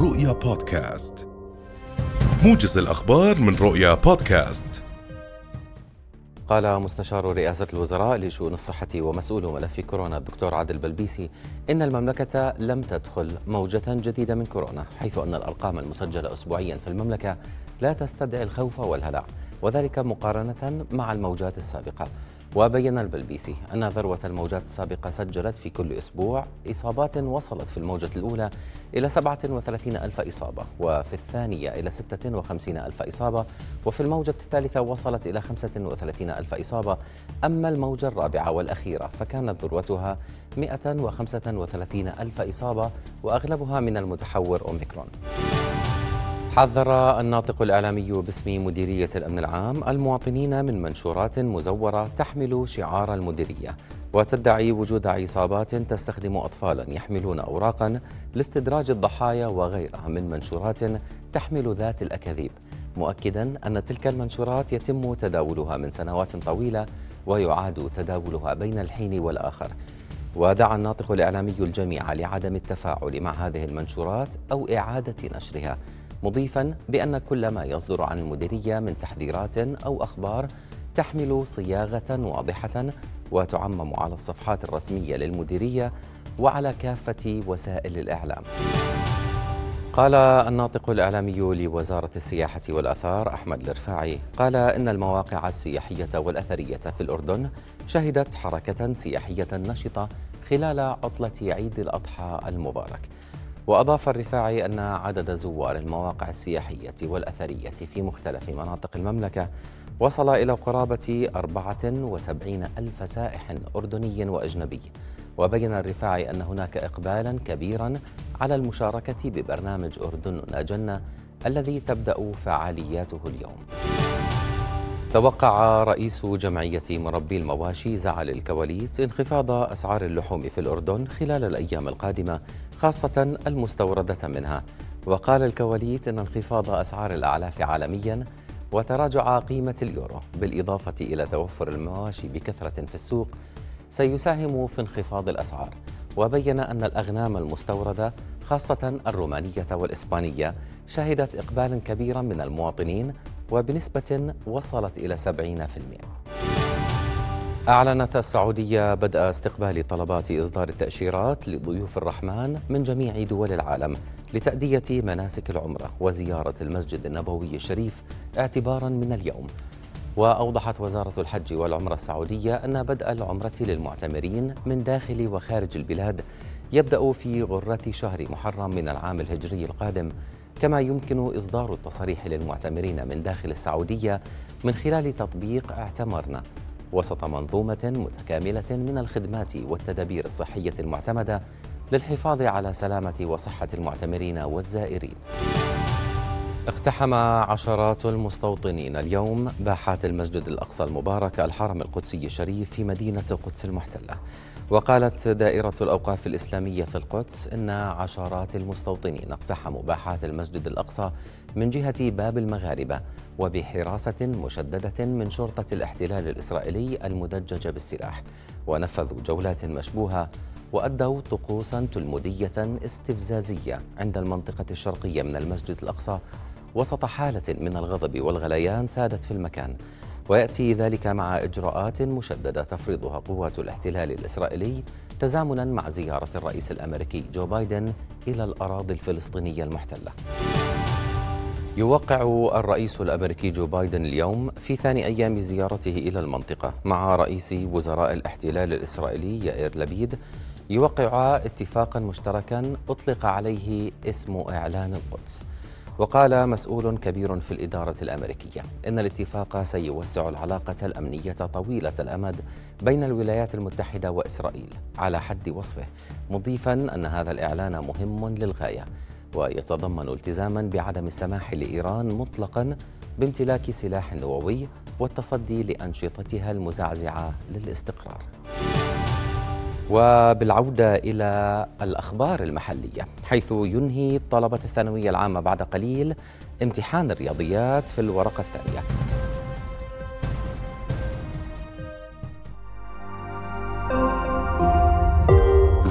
رؤيا بودكاست. موجز الأخبار من رؤيا بودكاست. قال مستشار رئاسة الوزراء لشؤون الصحة ومسؤول ملف كورونا الدكتور عادل بلبيسي إن المملكة لم تدخل موجة جديدة من كورونا حيث أن الأرقام المسجلة أسبوعيا في المملكة لا تستدعي الخوف والهلع وذلك مقارنة مع الموجات السابقة. وبين البلبيسي أن ذروة الموجات السابقة سجلت في كل أسبوع إصابات وصلت في الموجة الأولى إلى 37 ألف إصابة وفي الثانية إلى 56 ألف إصابة وفي الموجة الثالثة وصلت إلى 35 ألف إصابة. أما الموجة الرابعة والأخيرة فكانت ذروتها 135 ألف إصابة وأغلبها من المتحور أوميكرون. حذر الناطق الإعلامي باسم مديرية الأمن العام المواطنين من منشورات مزورة تحمل شعار المديرية وتدعي وجود عصابات تستخدم أطفالا يحملون أوراقا لاستدراج الضحايا وغيرها من منشورات تحمل ذات الأكاذيب مؤكدا أن تلك المنشورات يتم تداولها من سنوات طويلة ويعاد تداولها بين الحين والآخر. ودعا الناطق الإعلامي الجميع لعدم التفاعل مع هذه المنشورات أو إعادة نشرها. مضيفا بأن كل ما يصدر عن المديرية من تحذيرات أو أخبار تحمل صياغة واضحة وتعمم على الصفحات الرسمية للمديرية وعلى كافة وسائل الإعلام. قال الناطق الإعلامي لوزارة السياحة والأثار أحمد الرفاعي قال إن المواقع السياحية والأثرية في الأردن شهدت حركة سياحية نشطة خلال عطلة عيد الأضحى المبارك وأضاف الرفاعي أن عدد زوار المواقع السياحية والأثرية في مختلف مناطق المملكة وصل إلى قرابة 74 ألف سائح أردني وأجنبي. وبين الرفاعي أن هناك إقبالا كبيرا على المشاركة ببرنامج أردننا جنة الذي تبدأ فعالياته اليوم. توقع رئيس جمعية مربي المواشي زعل الكواليت انخفاض أسعار اللحوم في الأردن خلال الأيام القادمة خاصة المستوردة منها. وقال الكواليت أن انخفاض أسعار الأعلاف عالميا وتراجع قيمة اليورو بالإضافة إلى توفر المواشي بكثرة في السوق سيساهم في انخفاض الأسعار. وبين أن الأغنام المستوردة خاصة الرومانية والإسبانية شهدت إقبالا كبيرا من المواطنين وبنسبة وصلت إلى 70%. أعلنت السعودية بدء استقبال طلبات إصدار التأشيرات لضيوف الرحمن من جميع دول العالم لتأدية مناسك العمرة وزيارة المسجد النبوي الشريف اعتبارا من اليوم وأوضحت وزارة الحج والعمرة السعودية أن بدء العمرة للمعتمرين من داخل وخارج البلاد يبدأ في غرة شهر محرم من العام الهجري القادم كما يمكن إصدار التصاريح للمعتمرين من داخل السعودية من خلال تطبيق اعتمرنا وسط منظومة متكاملة من الخدمات والتدابير الصحية المعتمدة للحفاظ على سلامة وصحة المعتمرين والزائرين. اقتحم عشرات المستوطنين اليوم باحات المسجد الأقصى المبارك الحرم القدسي الشريف في مدينة القدس المحتلة. وقالت دائرة الأوقاف الإسلامية في القدس إن عشرات المستوطنين اقتحموا باحات المسجد الأقصى من جهة باب المغاربة وبحراسة مشددة من شرطة الاحتلال الإسرائيلي المدججه بالسلاح. ونفذوا جولات مشبوهة وأدوا طقوسا تلمودية استفزازية عند المنطقة الشرقية من المسجد الأقصى وسط حالة من الغضب والغليان سادت في المكان. ويأتي ذلك مع إجراءات مشددة تفرضها قوات الاحتلال الإسرائيلي تزامنا مع زيارة الرئيس الأمريكي جو بايدن إلى الأراضي الفلسطينية المحتلة. يوقع الرئيس الأمريكي جو بايدن اليوم في ثاني أيام زيارته إلى المنطقة. مع رئيس وزراء الاحتلال الإسرائيلي يائير لبيد يوقع اتفاقا مشتركا أطلق عليه اسم إعلان القدس. وقال مسؤول كبير في الإدارة الأمريكية إن الاتفاق سيوسع العلاقة الأمنية طويلة الأمد بين الولايات المتحدة وإسرائيل على حد وصفه مضيفا أن هذا الإعلان مهم للغاية ويتضمن التزاما بعدم السماح لإيران مطلقا بامتلاك سلاح نووي والتصدي لأنشطتها المزعزعة للاستقرار. وبالعودة إلى الأخبار المحلية حيث ينهي طلبة الثانوية العامة بعد قليل امتحان الرياضيات في الورقة الثانية.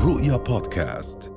رؤيا بودكاست.